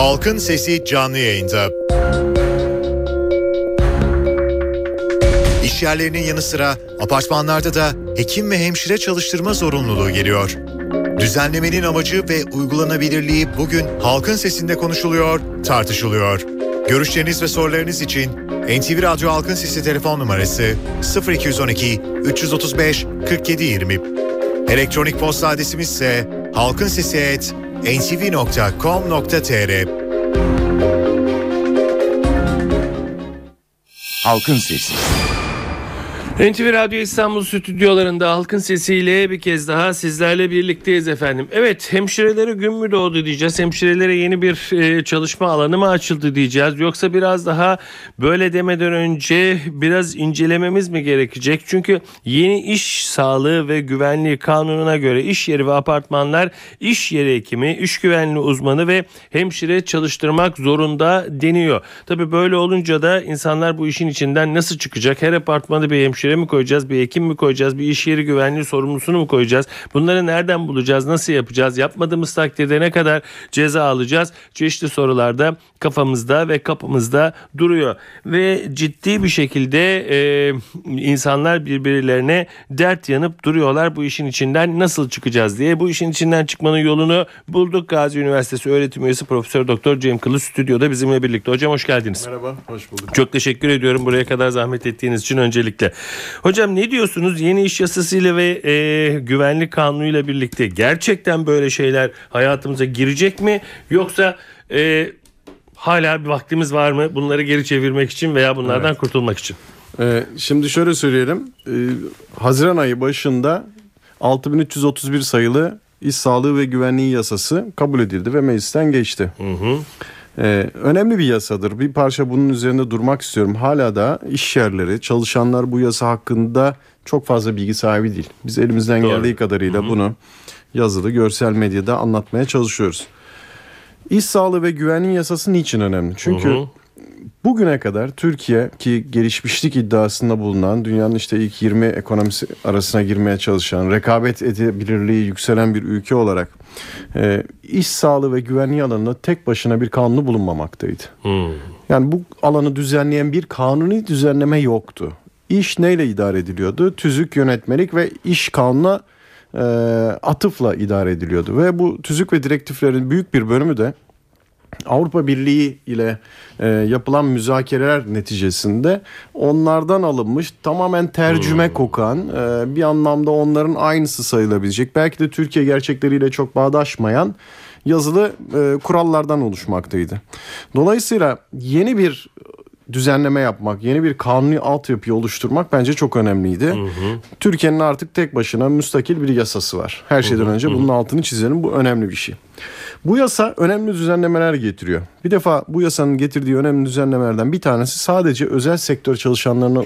Halkın Sesi canlı yayında. İş yerlerinin yanı sıra apartmanlarda da hekim ve hemşire çalıştırma zorunluluğu geliyor. Düzenlemenin amacı ve uygulanabilirliği bugün halkın sesinde konuşuluyor, tartışılıyor. Görüşleriniz ve sorularınız için NTV Radyo Halkın Sesi telefon numarası 0212 335 4720. Elektronik posta adresimiz ise halkinsesi@ntv.com.tr. Halkın Sesi. NTV Radyo İstanbul stüdyolarında halkın sesiyle bir kez daha sizlerle birlikteyiz efendim. Evet hemşirelere gün mü doğdu diyeceğiz. Hemşirelere yeni bir e, çalışma alanı mı açıldı diyeceğiz. Yoksa biraz daha böyle demeden önce biraz incelememiz mi gerekecek? Çünkü yeni iş sağlığı ve güvenliği kanununa göre iş yeri ve apartmanlar iş yeri hekimi, iş güvenliği uzmanı ve hemşire çalıştırmak zorunda deniyor. Tabi böyle olunca da insanlar bu işin içinden nasıl çıkacak? Her apartmanda bir hemşire mi koyacağız, bir hekim mi koyacağız, bir iş yeri güvenliği sorumlusunu mu koyacağız? Bunları nereden bulacağız, nasıl yapacağız? Yapmadığımız takdirde ne kadar ceza alacağız? Çeşitli sorularda kafamızda ve kapımızda duruyor. Ve ciddi bir şekilde e, insanlar birbirlerine dert yanıp duruyorlar bu işin içinden nasıl çıkacağız diye. Bu işin içinden çıkmanın yolunu bulduk. Gazi Üniversitesi öğretim üyesi Profesör Doktor Cem Kılıç stüdyoda bizimle birlikte. Hocam hoş geldiniz. Merhaba, hoş bulduk. Çok teşekkür ediyorum buraya kadar zahmet ettiğiniz için öncelikle. Hocam ne diyorsunuz yeni iş yasasıyla ve e, güvenlik kanunuyla birlikte gerçekten böyle şeyler hayatımıza girecek mi? Yoksa e, hala bir vaktimiz var mı bunları geri çevirmek için veya bunlardan evet. kurtulmak için? Ee, şimdi şöyle söyleyelim. Ee, Haziran ayı başında 6331 sayılı İş Sağlığı ve Güvenliği Yasası kabul edildi ve meclisten geçti. Hı hı. Ee, önemli bir yasadır. Bir parça bunun üzerinde durmak istiyorum. Hala da iş yerleri, çalışanlar bu yasa hakkında çok fazla bilgi sahibi değil. Biz elimizden Doğru. geldiği kadarıyla Hı-hı. bunu yazılı, görsel medyada anlatmaya çalışıyoruz. İş sağlığı ve güvenliği yasası niçin önemli? Çünkü Hı-hı. Bugüne kadar Türkiye ki gelişmişlik iddiasında bulunan dünyanın işte ilk 20 ekonomisi arasına girmeye çalışan rekabet edebilirliği yükselen bir ülke olarak e, iş sağlığı ve güvenliği alanında tek başına bir kanunu bulunmamaktaydı. Hmm. Yani bu alanı düzenleyen bir kanuni düzenleme yoktu. İş neyle idare ediliyordu? Tüzük, yönetmelik ve iş kanuna e, atıfla idare ediliyordu. Ve bu tüzük ve direktiflerin büyük bir bölümü de Avrupa Birliği ile e, yapılan müzakereler neticesinde onlardan alınmış tamamen tercüme hmm. kokan e, bir anlamda onların aynısı sayılabilecek belki de Türkiye gerçekleriyle çok bağdaşmayan yazılı e, kurallardan oluşmaktaydı. Dolayısıyla yeni bir düzenleme yapmak, yeni bir kanuni altyapıyı oluşturmak bence çok önemliydi. Hı hı. Türkiye'nin artık tek başına müstakil bir yasası var. Her şeyden hı hı. önce bunun altını çizelim. Bu önemli bir şey. Bu yasa önemli düzenlemeler getiriyor. Bir defa bu yasanın getirdiği önemli düzenlemelerden bir tanesi sadece özel sektör çalışanlarına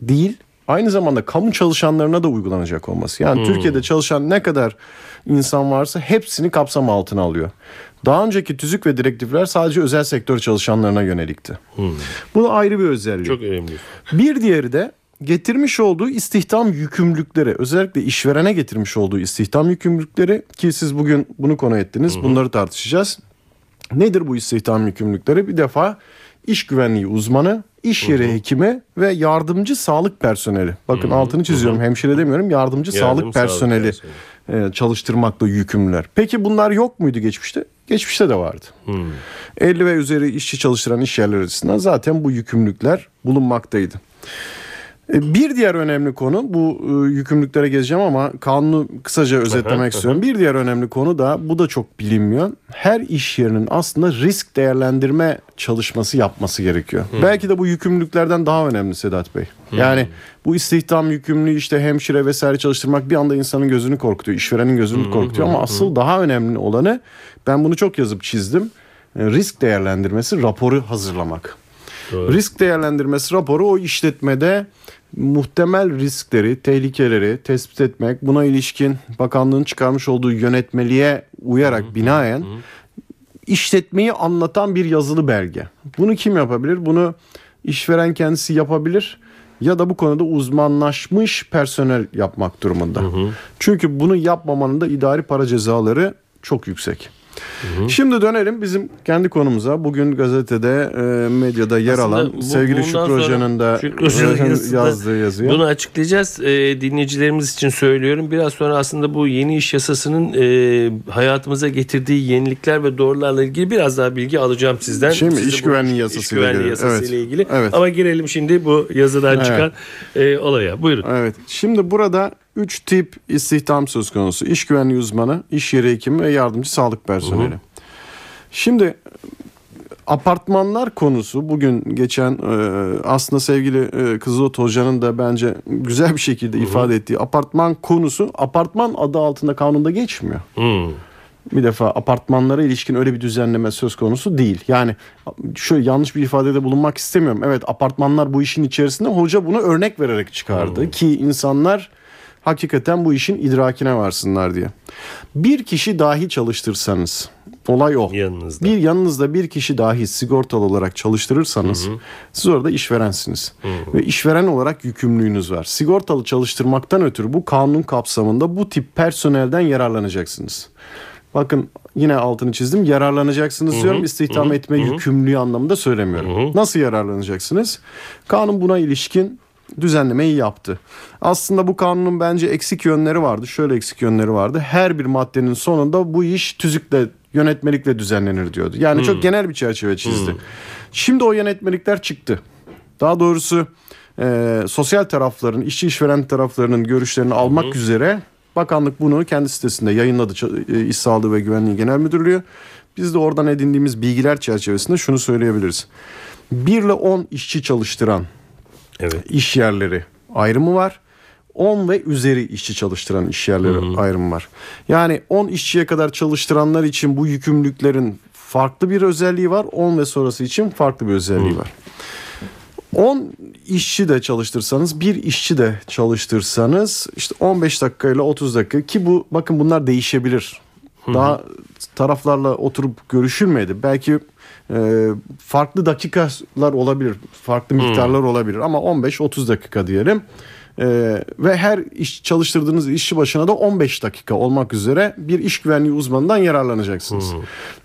değil, aynı zamanda kamu çalışanlarına da uygulanacak olması. Yani hmm. Türkiye'de çalışan ne kadar insan varsa hepsini kapsam altına alıyor. Daha önceki tüzük ve direktifler sadece özel sektör çalışanlarına yönelikti. Hmm. Bu ayrı bir özellik. Çok önemli. Bir diğeri de getirmiş olduğu istihdam yükümlülükleri özellikle işverene getirmiş olduğu istihdam yükümlülükleri ki siz bugün bunu konu ettiniz. Hı hı. Bunları tartışacağız. Nedir bu istihdam yükümlülükleri? Bir defa iş güvenliği uzmanı, iş yeri hı hı. hekimi ve yardımcı sağlık personeli. Bakın hı hı. altını çiziyorum. Hı hı. Hemşire demiyorum. Yardımcı Yardım sağlık personeli sağlık personeli. çalıştırmakla yükümlüler. Peki bunlar yok muydu geçmişte? Geçmişte de vardı. Hmm. 50 ve üzeri işçi çalıştıran iş yerleri açısından zaten bu yükümlülükler bulunmaktaydı. E, bir diğer önemli konu bu e, yükümlülüklere gezeceğim ama kanunu kısaca özetlemek istiyorum. Bir diğer önemli konu da bu da çok bilinmiyor. Her iş yerinin aslında risk değerlendirme çalışması yapması gerekiyor. Hmm. Belki de bu yükümlülüklerden daha önemli Sedat Bey. Hmm. Yani bu istihdam yükümlülüğü işte hemşire vesaire çalıştırmak bir anda insanın gözünü korkutuyor, işverenin gözünü hmm. korkutuyor ama asıl daha önemli olanı ben bunu çok yazıp çizdim. E, risk değerlendirmesi raporu hazırlamak. Doğru. Risk değerlendirmesi raporu o işletmede muhtemel riskleri, tehlikeleri tespit etmek, buna ilişkin bakanlığın çıkarmış olduğu yönetmeliğe uyarak hı binaen hı. işletmeyi anlatan bir yazılı belge. Bunu kim yapabilir? Bunu işveren kendisi yapabilir ya da bu konuda uzmanlaşmış personel yapmak durumunda. Hı hı. Çünkü bunu yapmamanın da idari para cezaları çok yüksek. Şimdi dönelim bizim kendi konumuza. Bugün gazetede, e, medyada yer Aslında alan bu- sevgili Şükrü Hoca'nın da Şükrü e, yazdığı yazıya. Bunu açıklayacağız. Ee, dinleyicilerimiz için söylüyorum. Biraz sonra aslında bu yeni iş yasasının e, hayatımıza getirdiği yenilikler ve doğrularla ilgili biraz daha bilgi alacağım sizden. Şey mi? Size İş güvenliği iş yasasıyla güvenliği ilgili. Evet. ilgili. Evet. Ama girelim şimdi bu yazıdan Evet. çıkan e, olaya. Buyurun. Evet. Şimdi burada 3 tip istihdam söz konusu. İş güvenliği uzmanı, iş yeri hekimi ve yardımcı sağlık personeli. Şimdi apartmanlar konusu bugün geçen e, aslında sevgili e, Kızılot Hoca'nın da bence güzel bir şekilde ifade ettiği apartman konusu apartman adı altında kanunda geçmiyor. Hmm. Bir defa apartmanlara ilişkin öyle bir düzenleme söz konusu değil. Yani şöyle yanlış bir ifadede bulunmak istemiyorum. Evet apartmanlar bu işin içerisinde hoca bunu örnek vererek çıkardı ki insanlar hakikaten bu işin idrakine varsınlar diye. Bir kişi dahi çalıştırsanız olay o. Yanınızda. Bir yanınızda bir kişi dahi sigortalı olarak çalıştırırsanız siz orada işverensiniz. Ve işveren olarak yükümlülüğünüz var. Sigortalı çalıştırmaktan ötürü bu kanun kapsamında bu tip personelden yararlanacaksınız. Bakın yine altını çizdim. Yararlanacaksınız diyorum. İstihdam etme yükümlülüğü anlamında söylemiyorum. Nasıl yararlanacaksınız? Kanun buna ilişkin düzenlemeyi yaptı. Aslında bu kanunun bence eksik yönleri vardı. Şöyle eksik yönleri vardı. Her bir maddenin sonunda bu iş tüzükle yönetmelikle düzenlenir diyordu. Yani çok genel bir çerçeve çizdi. Şimdi o yönetmelikler çıktı. Daha doğrusu e, sosyal tarafların, işçi işveren taraflarının görüşlerini almak üzere bakanlık bunu kendi sitesinde yayınladı. E, İş Sağlığı ve Güvenliği Genel Müdürlüğü. Biz de oradan edindiğimiz bilgiler çerçevesinde şunu söyleyebiliriz. 1 ile 10 işçi çalıştıran Evet. iş yerleri ayrımı var. 10 ve üzeri işçi çalıştıran iş yerleri ayrımı var. Yani 10 işçiye kadar çalıştıranlar için bu yükümlülüklerin farklı bir özelliği var. 10 ve sonrası için farklı bir özelliği var. 10 işçi de çalıştırsanız, bir işçi de çalıştırsanız işte 15 dakika ile 30 dakika ki bu bakın bunlar değişebilir. Daha taraflarla oturup görüşülmedi. Belki e, farklı dakikalar olabilir, farklı miktarlar olabilir ama 15-30 dakika diyelim. E, ve her iş çalıştırdığınız işçi başına da 15 dakika olmak üzere bir iş güvenliği uzmanından yararlanacaksınız.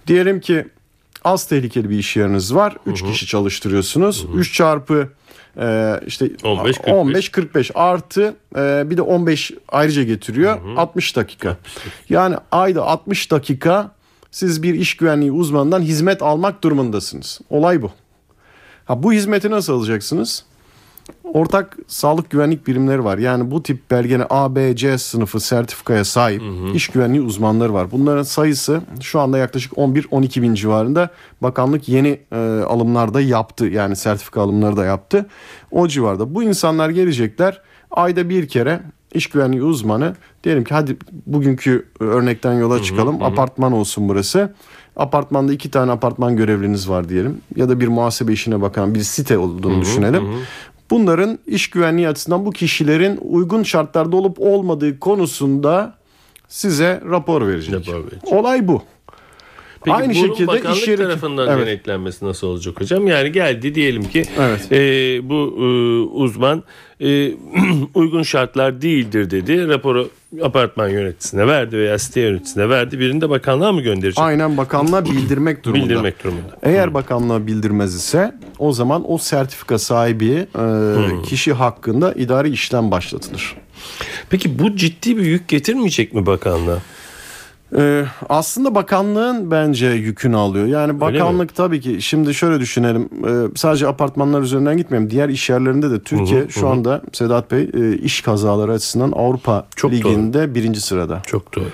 Diyelim ki az tehlikeli bir iş yeriniz var. 3 kişi çalıştırıyorsunuz. 3 çarpı e, işte 15, 45. 15 45 artı e, bir de 15 ayrıca getiriyor 60 dakika. Yani ayda 60 dakika siz bir iş güvenliği uzmanından hizmet almak durumundasınız. Olay bu. Ha bu hizmeti nasıl alacaksınız? Ortak sağlık güvenlik birimleri var. Yani bu tip belgene A, B, C sınıfı sertifikaya sahip iş güvenliği uzmanları var. Bunların sayısı şu anda yaklaşık 11-12 bin civarında. Bakanlık yeni e, alımlarda yaptı. Yani sertifika alımları da yaptı. O civarda. Bu insanlar gelecekler ayda bir kere iş güvenliği uzmanı diyelim ki hadi bugünkü örnekten yola çıkalım. Apartman olsun burası. Apartmanda iki tane apartman görevliniz var diyelim. Ya da bir muhasebe işine bakan bir site olduğunu düşünelim. Bunların iş güvenliği açısından bu kişilerin uygun şartlarda olup olmadığı konusunda size rapor verecek. Rapor verecek. Olay bu. Peki Aynı şekilde bakanlık iş yeri- tarafından Evet. denetlenmesi nasıl olacak hocam? Yani geldi diyelim ki Evet. e, bu e, uzman e, uygun şartlar değildir dedi. Raporu apartman yöneticisine verdi veya site yöneticisine verdi. Birini de bakanlığa mı gönderecek? Aynen bakanlığa bildirmek durumunda. Bildirmek durumunda. Eğer bakanlığa bildirmez ise o zaman o sertifika sahibi e, kişi hakkında idari işlem başlatılır. Peki bu ciddi bir yük getirmeyecek mi bakanlığa? Ee, aslında bakanlığın bence yükünü alıyor. Yani bakanlık tabii ki şimdi şöyle düşünelim. Ee, sadece apartmanlar üzerinden gitmeyelim. Diğer iş yerlerinde de Türkiye şu anda Sedat Bey e, iş kazaları açısından Avrupa Çok Ligi'nde birinci sırada. Çok doğru.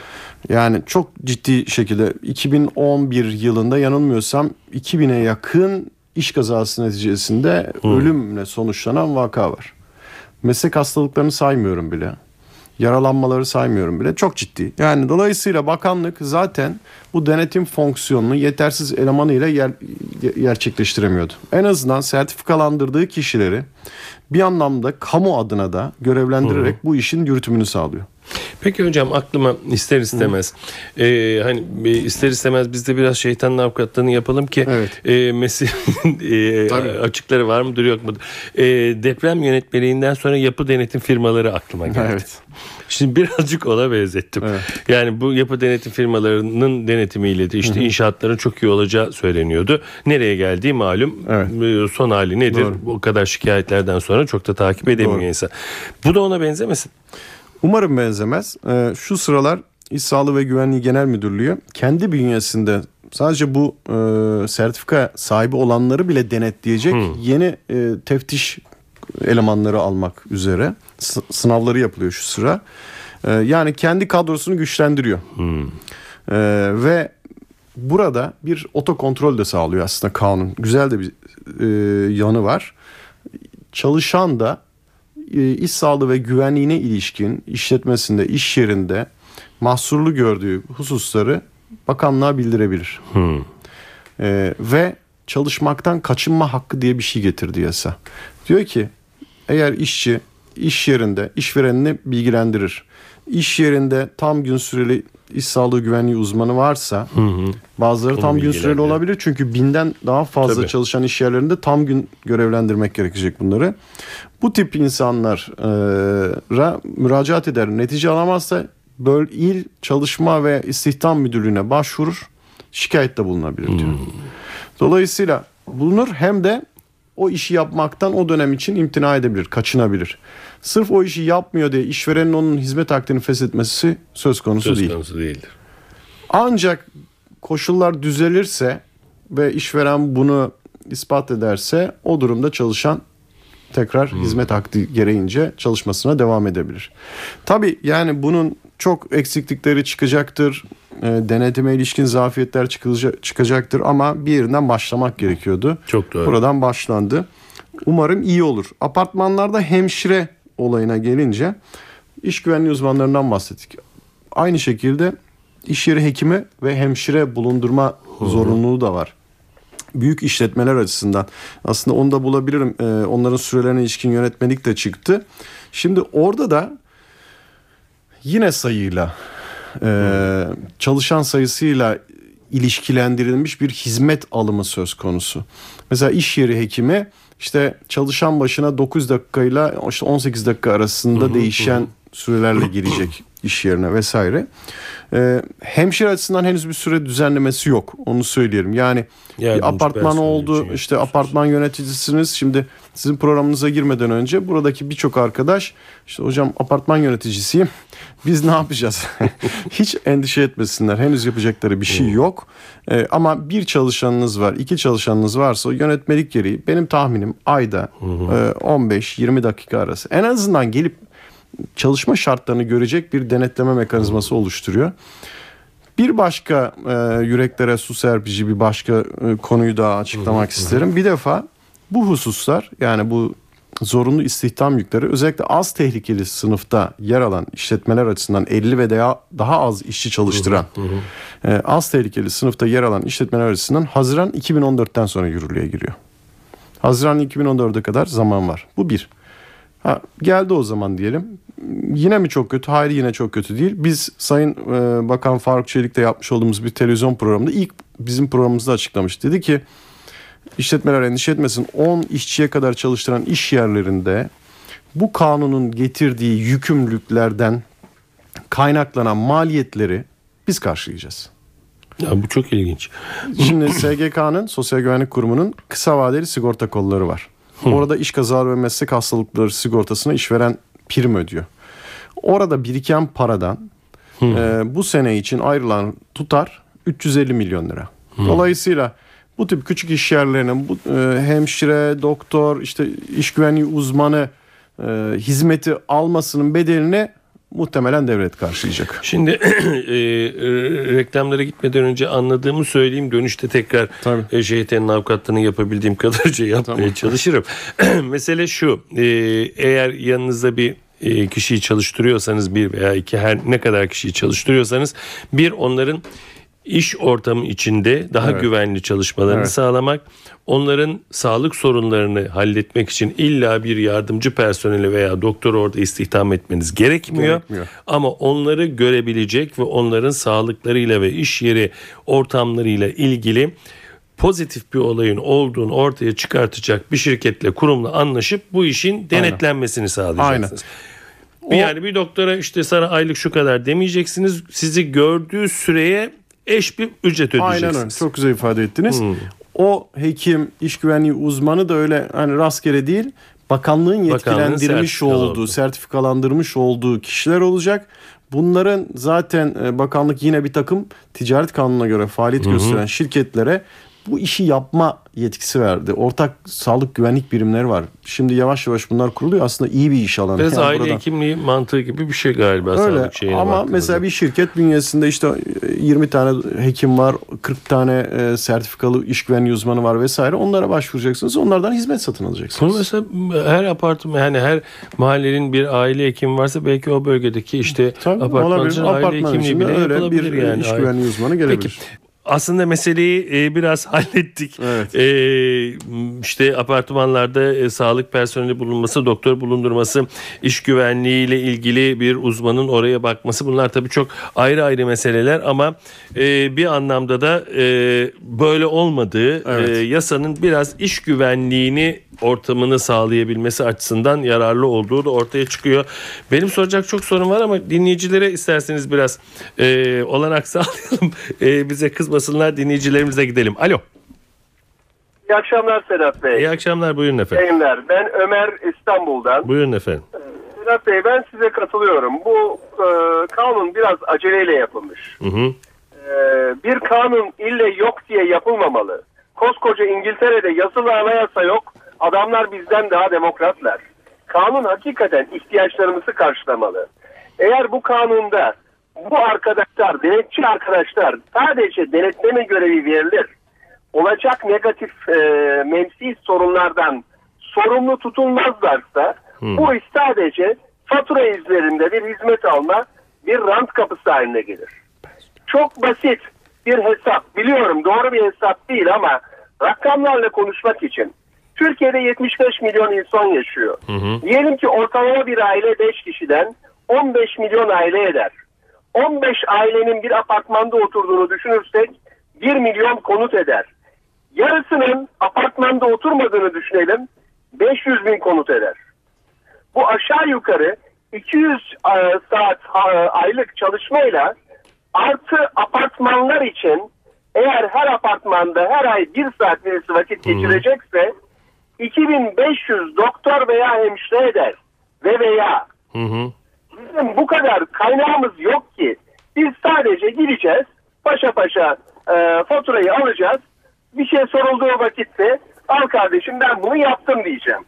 Yani çok ciddi şekilde 2011 yılında yanılmıyorsam 2000'e yakın iş kazası neticesinde ölümle sonuçlanan vaka var. Meslek hastalıklarını saymıyorum bile. Yaralanmaları saymıyorum bile. Çok ciddi. Yani dolayısıyla bakanlık zaten bu denetim fonksiyonunu yetersiz elemanıyla yer, gerçekleştiremiyordu. En azından sertifikalandırdığı kişileri bir anlamda kamu adına da görevlendirerek bu işin yürütümünü sağlıyor. Peki hocam aklıma ister istemez e, hani e, ister istemez biz de biraz şeytanın avukatlığını yapalım ki Evet. e, meselenin e, Tabii. açıkları var mıdır yok mudur? E, deprem yönetmeliğinden sonra yapı denetim firmaları aklıma geldi. Evet. Şimdi birazcık ona benzettim. Evet. Yani bu yapı denetim firmalarının denetimiyle de işte inşaatların çok iyi olacağı söyleniyordu. Nereye geldiği malum. Evet. Ee, Son hali nedir? Doğru. O kadar şikayetlerden sonra çok da takip edemiyor Doğru. insan. Bu da ona benzemesin. Umarım benzemez. Ee, şu sıralar İş Sağlığı ve Güvenliği Genel Müdürlüğü kendi bünyesinde sadece bu e, sertifika sahibi olanları bile denetleyecek yeni e, teftiş elemanları almak üzere S- sınavları yapılıyor şu sıra. E, yani kendi kadrosunu güçlendiriyor. E, ve burada bir otokontrol de sağlıyor aslında kanun. Güzel de bir e, yanı var. Çalışan da e, iş sağlığı ve güvenliğine ilişkin işletmesinde, iş yerinde mahsurlu gördüğü hususları bakanlığa bildirebilir. E, ve çalışmaktan kaçınma hakkı diye bir şey getirdi yasa. Diyor ki eğer işçi iş yerinde işverenini bilgilendirir. İş yerinde tam gün süreli iş sağlığı güvenliği uzmanı varsa bazıları Onu tam gün süreli olabilir çünkü binden daha fazla Tabii. çalışan iş yerlerinde tam gün görevlendirmek gerekecek bunları. Bu tip insanlara müracaat eder. Netice alamazsa böl il çalışma ve istihdam müdürlüğüne başvurur. Şikayette bulunabilir diyor. Dolayısıyla bulunur hem de o işi yapmaktan o dönem için imtina edebilir, kaçınabilir. Sırf o işi yapmıyor diye işverenin onun hizmet akdini feshetmesi söz konusu Söz değil. konusu değildir. Ancak koşullar düzelirse ve işveren bunu ispat ederse o durumda çalışan tekrar hizmet akdi gereğince çalışmasına devam edebilir. Tabii yani bunun çok eksiklikleri çıkacaktır. E, denetime ilişkin zafiyetler çıkılacak, çıkacaktır ama bir yerinden başlamak gerekiyordu. Çok doğru. Buradan başlandı. Umarım iyi olur. Apartmanlarda hemşire olayına gelince iş güvenliği uzmanlarından bahsettik. Aynı şekilde iş yeri hekimi ve hemşire bulundurma zorunluluğu da var. Büyük işletmeler açısından aslında onu da bulabilirim. Ee, onların sürelerine ilişkin yönetmelik de çıktı. Şimdi orada da yine sayıyla e, çalışan sayısıyla ilişkilendirilmiş bir hizmet alımı söz konusu. Mesela iş yeri hekimi işte çalışan başına 9 dakikayla işte 18 dakika arasında değişen sürelerle girecek iş yerine vesaire. Ee, hemşire açısından henüz bir süre düzenlemesi yok. Onu söyleyelim. Yani Yardımcı bir apartman oldu. işte apartman yöneticisiniz. Şimdi sizin programınıza girmeden önce buradaki birçok arkadaş işte hocam apartman yöneticisiyim. Biz ne yapacağız? Hiç endişe etmesinler. Henüz yapacakları bir şey yok. Ee, ama bir çalışanınız var, iki çalışanınız varsa yönetmelik gereği benim tahminim ayda e, 15-20 dakika arası. En azından gelip çalışma şartlarını görecek bir denetleme mekanizması oluşturuyor. Bir başka e, yüreklere su serpici bir başka e, konuyu daha açıklamak isterim. Bir defa bu hususlar yani bu zorunlu istihdam yükleri özellikle az tehlikeli sınıfta yer alan işletmeler açısından 50 ve daha, daha az işçi çalıştıran e, az tehlikeli sınıfta yer alan işletmeler açısından Haziran 2014'ten sonra yürürlüğe giriyor. Haziran 2014'e kadar zaman var. Bu bir. Ha, geldi o zaman diyelim. Yine mi çok kötü? Hayır yine çok kötü değil. Biz Sayın e, Bakan Faruk Çelik'te yapmış olduğumuz bir televizyon programında ilk bizim programımızda açıklamış. Dedi ki işletmeler endişe etmesin 10 işçiye kadar çalıştıran iş yerlerinde bu kanunun getirdiği yükümlülüklerden kaynaklanan maliyetleri biz karşılayacağız. Ya bu çok ilginç. Şimdi SGK'nın Sosyal Güvenlik Kurumu'nun kısa vadeli sigorta kolları var. Orada iş kazaları ve meslek hastalıkları sigortasına işveren prim ödüyor. Orada biriken paradan e, bu sene için ayrılan tutar 350 milyon lira. Dolayısıyla bu tip küçük iş yerlerinin bu e, hemşire, doktor, işte iş güvenliği uzmanı e, hizmeti almasının bedelini muhtemelen devlet karşılayacak. Şimdi e, reklamlara gitmeden önce anladığımı söyleyeyim. Dönüşte tekrar e, avukatlığını yapabildiğim kadarca yapmaya çalışırım. Mesele şu. e, eğer yanınızda bir kişiyi çalıştırıyorsanız bir veya iki her ne kadar kişiyi çalıştırıyorsanız bir onların iş ortamı içinde daha Evet. güvenli çalışmalarını Evet. sağlamak, onların sağlık sorunlarını halletmek için illa bir yardımcı personeli veya doktor orada istihdam etmeniz gerekmiyor. Gerekmiyor. Ama onları görebilecek ve onların sağlıklarıyla ve iş yeri ortamlarıyla ilgili pozitif bir olayın olduğunu ortaya çıkartacak bir şirketle kurumla anlaşıp bu işin denetlenmesini sağlayacaksınız. Bir Yani bir doktora işte sana aylık şu kadar demeyeceksiniz. Sizi gördüğü süreye eş bir ücret Aynen öyle. ödeyeceksiniz. Çok güzel ifade ettiniz. Hmm. O hekim, iş güvenliği uzmanı da öyle hani rastgele değil. Bakanlığın yetkilendirmiş sertifikalı olduğu, olduğu. sertifikalandırmış olduğu kişiler olacak. Bunların zaten e, bakanlık yine bir takım ticaret kanununa göre faaliyet gösteren şirketlere bu işi yapma yetkisi verdi. Ortak sağlık güvenlik birimleri var. Şimdi yavaş yavaş bunlar kuruluyor. Aslında iyi bir iş alanı. Biraz Yani aile buradan- hekimliği mantığı gibi bir şey galiba Öyle sağlık şeyine ama baktığınızda. mesela bir şirket bünyesinde işte 20 tane hekim var, 40 tane e, sertifikalı iş güvenliği uzmanı var vesaire. Onlara başvuracaksınız. Onlardan hizmet satın alacaksınız. Bunu mesela her apartman yani her mahallenin bir aile hekimi varsa belki o bölgedeki işte Tabii, apartman olabilir. için aile Apartman hekimliği bile öyle bir yani. iş güvenliği uzmanı gelebilir. Peki aslında meseleyi e, biraz hallettik. Evet. E, işte apartmanlarda e, sağlık personeli bulunması, doktor bulundurması, iş güvenliği ile ilgili bir uzmanın oraya bakması bunlar tabii çok ayrı ayrı meseleler ama e, bir anlamda da e, böyle olmadığı Evet. e, yasanın biraz iş güvenliğini ortamını sağlayabilmesi açısından yararlı olduğu da ortaya çıkıyor. Benim soracak çok sorun var ama dinleyicilere isterseniz biraz e, olanak sağlayalım. E, bize kızmasınlar dinleyicilerimize gidelim. Alo. İyi akşamlar Sedat Bey. İyi akşamlar buyurun efendim. Yayınlar. Ben Ömer İstanbul'dan. Buyurun efendim. Sedat Bey ben size katılıyorum. Bu e, kanun biraz aceleyle yapılmış. Hı hı. E, bir kanun ille yok diye yapılmamalı. Koskoca İngiltere'de yazılı anayasa yok. Adamlar bizden daha demokratlar. Kanun hakikaten ihtiyaçlarımızı karşılamalı. Eğer bu kanunda bu arkadaşlar, denetçi arkadaşlar sadece denetleme görevi verilir. Olacak negatif e, menfi sorunlardan sorumlu tutulmazlarsa bu iş sadece fatura izlerinde bir hizmet alma bir rant kapısı haline gelir. Çok basit bir hesap. Biliyorum doğru bir hesap değil ama rakamlarla konuşmak için Türkiye'de 75 milyon insan yaşıyor. Diyelim ki ortalama bir aile 5 kişiden 15 milyon aile eder. 15 ailenin bir apartmanda oturduğunu düşünürsek 1 milyon konut eder. Yarısının apartmanda oturmadığını düşünelim 500 bin konut eder. Bu aşağı yukarı 200 e, saat e, aylık çalışmayla artı apartmanlar için eğer her apartmanda her ay bir saat birisi vakit geçirecekse 2500 doktor veya hemşire eder ve veya Hı hı. bizim bu kadar kaynağımız yok ki biz sadece gideceğiz paşa paşa e, faturayı alacağız bir şey sorulduğu vakitte al kardeşim ben bunu yaptım diyeceğim.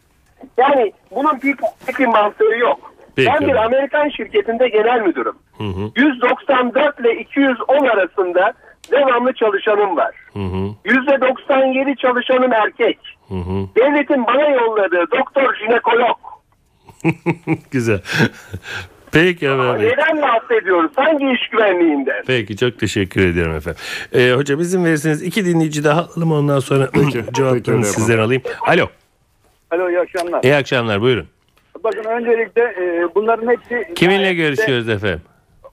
Yani bunun bir, bir mantığı yok. Peki. Ben bir Amerikan şirketinde genel müdürüm. Hı hı. 194 ile 210 arasında devamlı çalışanım var. Hı hı. %97 çalışanım erkek. Hı hı. Devletin bana yolladığı doktor jinekolog. Güzel. Peki Bey. Neden bahsediyoruz? Hangi iş güvenliğinden? Peki çok teşekkür ederim efendim. Ee, hocam izin verirseniz iki dinleyici daha alalım ondan sonra peki, cevaplarını sizden alayım. Alo. Alo iyi akşamlar. İyi akşamlar buyurun. Bakın öncelikle e, bunların hepsi... Kiminle gayet de- görüşüyoruz efendim?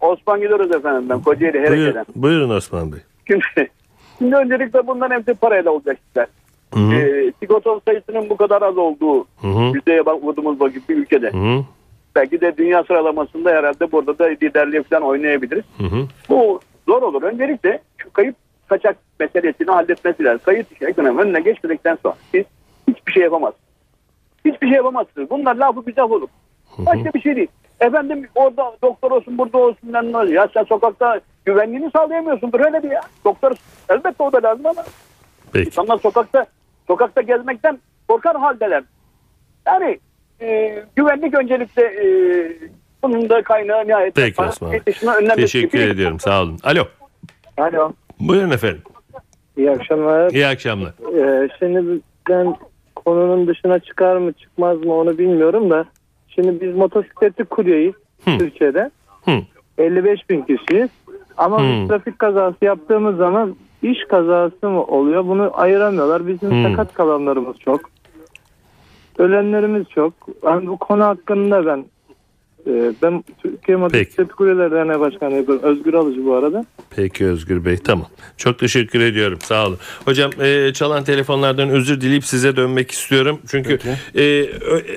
Osman gidiyoruz efendim ben Kocaeli Buyurun, Hereke'den. buyurun Osman Bey. Şimdi, şimdi öncelikle bunların hepsi parayla olacak işler. Hı hı. E, sigortalı sayısının bu kadar az olduğu Hı hı. yüzdeye bak vurduğumuz vakit bir ülkede. Hı hı. Belki de dünya sıralamasında herhalde burada da liderliğe falan oynayabiliriz. Hı hı. Bu zor olur. Öncelikle şu kayıp kaçak meselesini halletmesi lazım. Kayıt ekonomi önüne geçmedikten sonra siz hiçbir şey yapamazsınız. Hiçbir şey yapamazsınız. Bunlar lafı laf olur. Başka bir şey değil. Efendim orada doktor olsun burada olsun. oluyor? Ya sen sokakta güvenliğini sağlayamıyorsundur öyle bir ya. Doktor elbette o da lazım ama Peki. insanlar sokakta sokakta gezmekten korkar haldeler. Yani e, güvenlik öncelikle e, bunun da kaynağı nihayet. Peki Osman. Teşekkür ediyorum sağ olun. Alo. Alo. Buyurun efendim. İyi akşamlar. İyi akşamlar. Ee, şimdi ben konunun dışına çıkar mı çıkmaz mı onu bilmiyorum da. Şimdi biz motosikletli kuryeyiz Hı. Türkiye'de. Hı. 55 bin kişiyiz. Ama Hmm. trafik kazası yaptığımız zaman iş kazası mı oluyor? Bunu ayıramıyorlar. Bizim Hmm. sakat kalanlarımız çok. Ölenlerimiz çok. Yani bu konu hakkında ben ben Türkiye Motosiklet Kulüpleri Derneği Başkanı yapıyorum. Özgür Alıcı bu arada. Peki Özgür Bey tamam. Çok teşekkür ediyorum sağ olun. Hocam e, çalan telefonlardan özür dileyip size dönmek istiyorum. Çünkü e,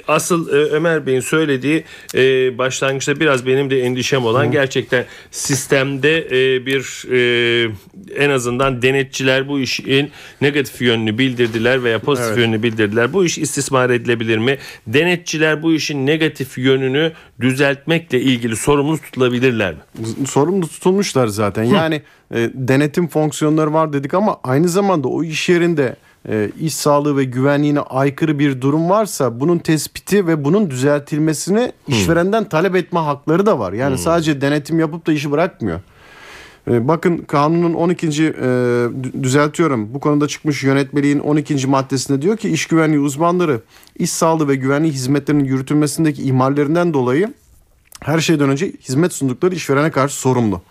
asıl e, Ömer Bey'in söylediği e, başlangıçta biraz benim de endişem olan gerçekten sistemde e, bir e, en azından denetçiler bu işin negatif yönünü bildirdiler veya pozitif Evet. yönünü bildirdiler. Bu iş istismar edilebilir mi? Denetçiler bu işin negatif yönünü düzeltmekle ilgili sorumlu tutulabilirler mi? sorumlu tutulmuşlar zaten. Yani e, denetim fonksiyonları var dedik ama aynı zamanda o iş yerinde e, iş sağlığı ve güvenliğine aykırı bir durum varsa bunun tespiti ve bunun düzeltilmesini işverenden talep etme hakları da var. Yani sadece denetim yapıp da işi bırakmıyor. E, Bakın kanunun 12. e, dü- düzeltiyorum. Bu konuda çıkmış yönetmeliğin 12. maddesinde diyor ki iş güvenliği uzmanları iş sağlığı ve güvenliği hizmetlerinin yürütülmesindeki ihmallerinden dolayı her şeyden önce hizmet sundukları işverene karşı sorumlu.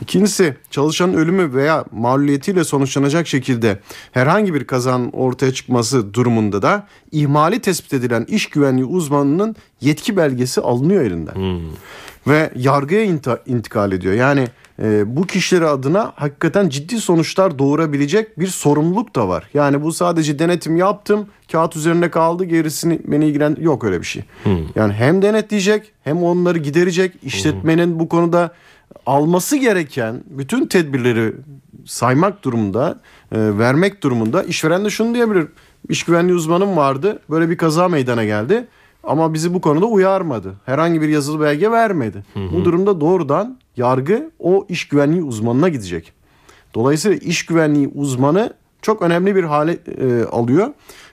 İkincisi çalışanın ölümü veya mağluliyetiyle sonuçlanacak şekilde herhangi bir kazanın ortaya çıkması durumunda da ihmali tespit edilen iş güvenliği uzmanının yetki belgesi alınıyor elinden. Ve yargıya intikal ediyor. Yani e, bu kişileri adına hakikaten ciddi sonuçlar doğurabilecek bir sorumluluk da var. Yani bu sadece denetim yaptım, kağıt üzerinde kaldı, gerisini beni ilgilen yok öyle bir şey. Yani hem denetleyecek, hem onları giderecek, işletmenin bu konuda alması gereken bütün tedbirleri saymak durumunda, e, vermek durumunda işveren de şunu diyebilir. İş güvenliği uzmanım vardı. Böyle bir kaza meydana geldi. Ama bizi bu konuda uyarmadı. Herhangi bir yazılı belge vermedi. Bu durumda doğrudan yargı o iş güvenliği uzmanına gidecek. Dolayısıyla iş güvenliği uzmanı çok önemli bir hale e, alıyor.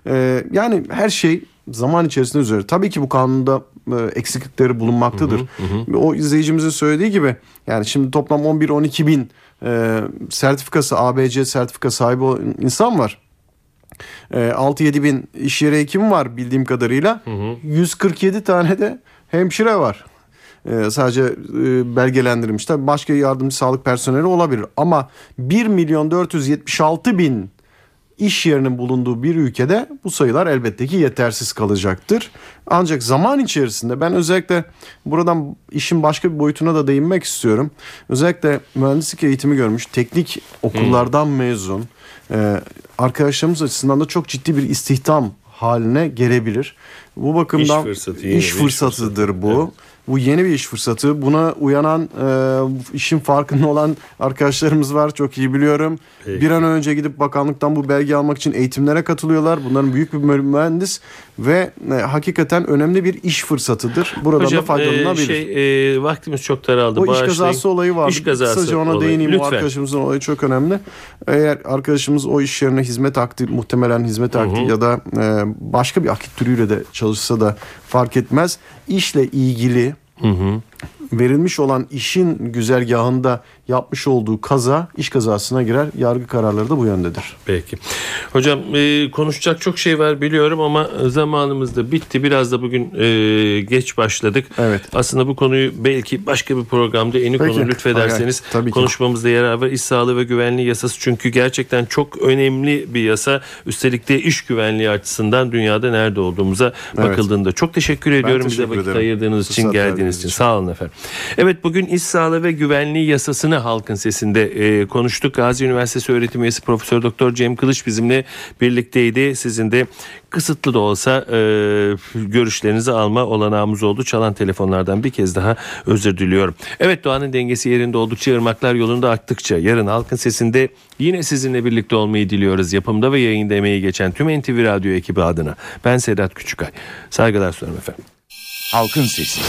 E, yani her şey zaman içerisinde üzeri. Tabii ki bu kanunda e, eksiklikleri bulunmaktadır. O izleyicimizin söylediği gibi yani şimdi toplam 11-12 bin e, sertifikası ABC sertifika sahibi insan var. E, 6-7 bin iş yeri hekimi var bildiğim kadarıyla. 147 tane de hemşire var. E, sadece e, belgelendirilmiş. Tabii başka yardımcı sağlık personeli olabilir. Ama 1 milyon 476 bin iş yerinin bulunduğu bir ülkede bu sayılar elbette ki yetersiz kalacaktır. Ancak zaman içerisinde ben özellikle buradan işin başka bir boyutuna da değinmek istiyorum. Özellikle mühendislik eğitimi görmüş teknik okullardan mezun e, arkadaşlarımız açısından da çok ciddi bir istihdam haline gelebilir. Bu bakımdan İş fırsatı, iş fırsatıdır bu. Bu yeni bir iş fırsatı. Buna uyanan e, işin farkında olan arkadaşlarımız var. Çok iyi biliyorum. Peki. Bir an önce gidip bakanlıktan bu belge almak için eğitimlere katılıyorlar. Bunların büyük bir bölümü mühendis ve e, hakikaten önemli bir iş fırsatıdır. Buradan da Hocam e, faydalanabilir. şey, e, vaktimiz çok daraldı. o iş Bağışlayın. kazası olayı var. İş kazası Kısaca ona olayı. değineyim. O Lütfen. arkadaşımızın olayı çok önemli. Eğer arkadaşımız o iş yerine hizmet akti, muhtemelen hizmet akti ya da e, başka bir akit türüyle de çalışsa da fark etmez. İşle ilgili verilmiş olan işin güzergahında yapmış olduğu kaza iş kazasına girer. Yargı kararları da bu yöndedir. Peki. Hocam e, konuşacak çok şey var biliyorum ama zamanımız da bitti. Biraz da bugün e, geç başladık. Evet. Aslında bu konuyu belki başka bir programda eni Peki. konu lütfederseniz Hay hay. Tabii ki. konuşmamızda yarar var. İş sağlığı ve güvenliği yasası çünkü gerçekten çok önemli bir yasa. Üstelik de iş güvenliği açısından dünyada nerede olduğumuza Evet. bakıldığında. Çok teşekkür ediyorum bize teşekkür vakit ederim. ayırdığınız için Fırsat geldiğiniz için. için. Sağ olun efendim. Evet bugün iş sağlığı ve güvenliği yasasını halkın sesinde e, konuştuk. Gazi Üniversitesi öğretim üyesi Profesör Doktor Cem Kılıç bizimle birlikteydi. Sizin de kısıtlı da olsa e, görüşlerinizi alma olanağımız oldu. Çalan telefonlardan bir kez daha özür diliyorum. Evet doğanın dengesi yerinde oldukça ırmaklar yolunda aktıkça yarın halkın sesinde yine sizinle birlikte olmayı diliyoruz. Yapımda ve yayında emeği geçen tüm NTV Radyo ekibi adına. Ben Sedat Küçükay. Saygılar sunuyorum efendim. Halkın Sesi.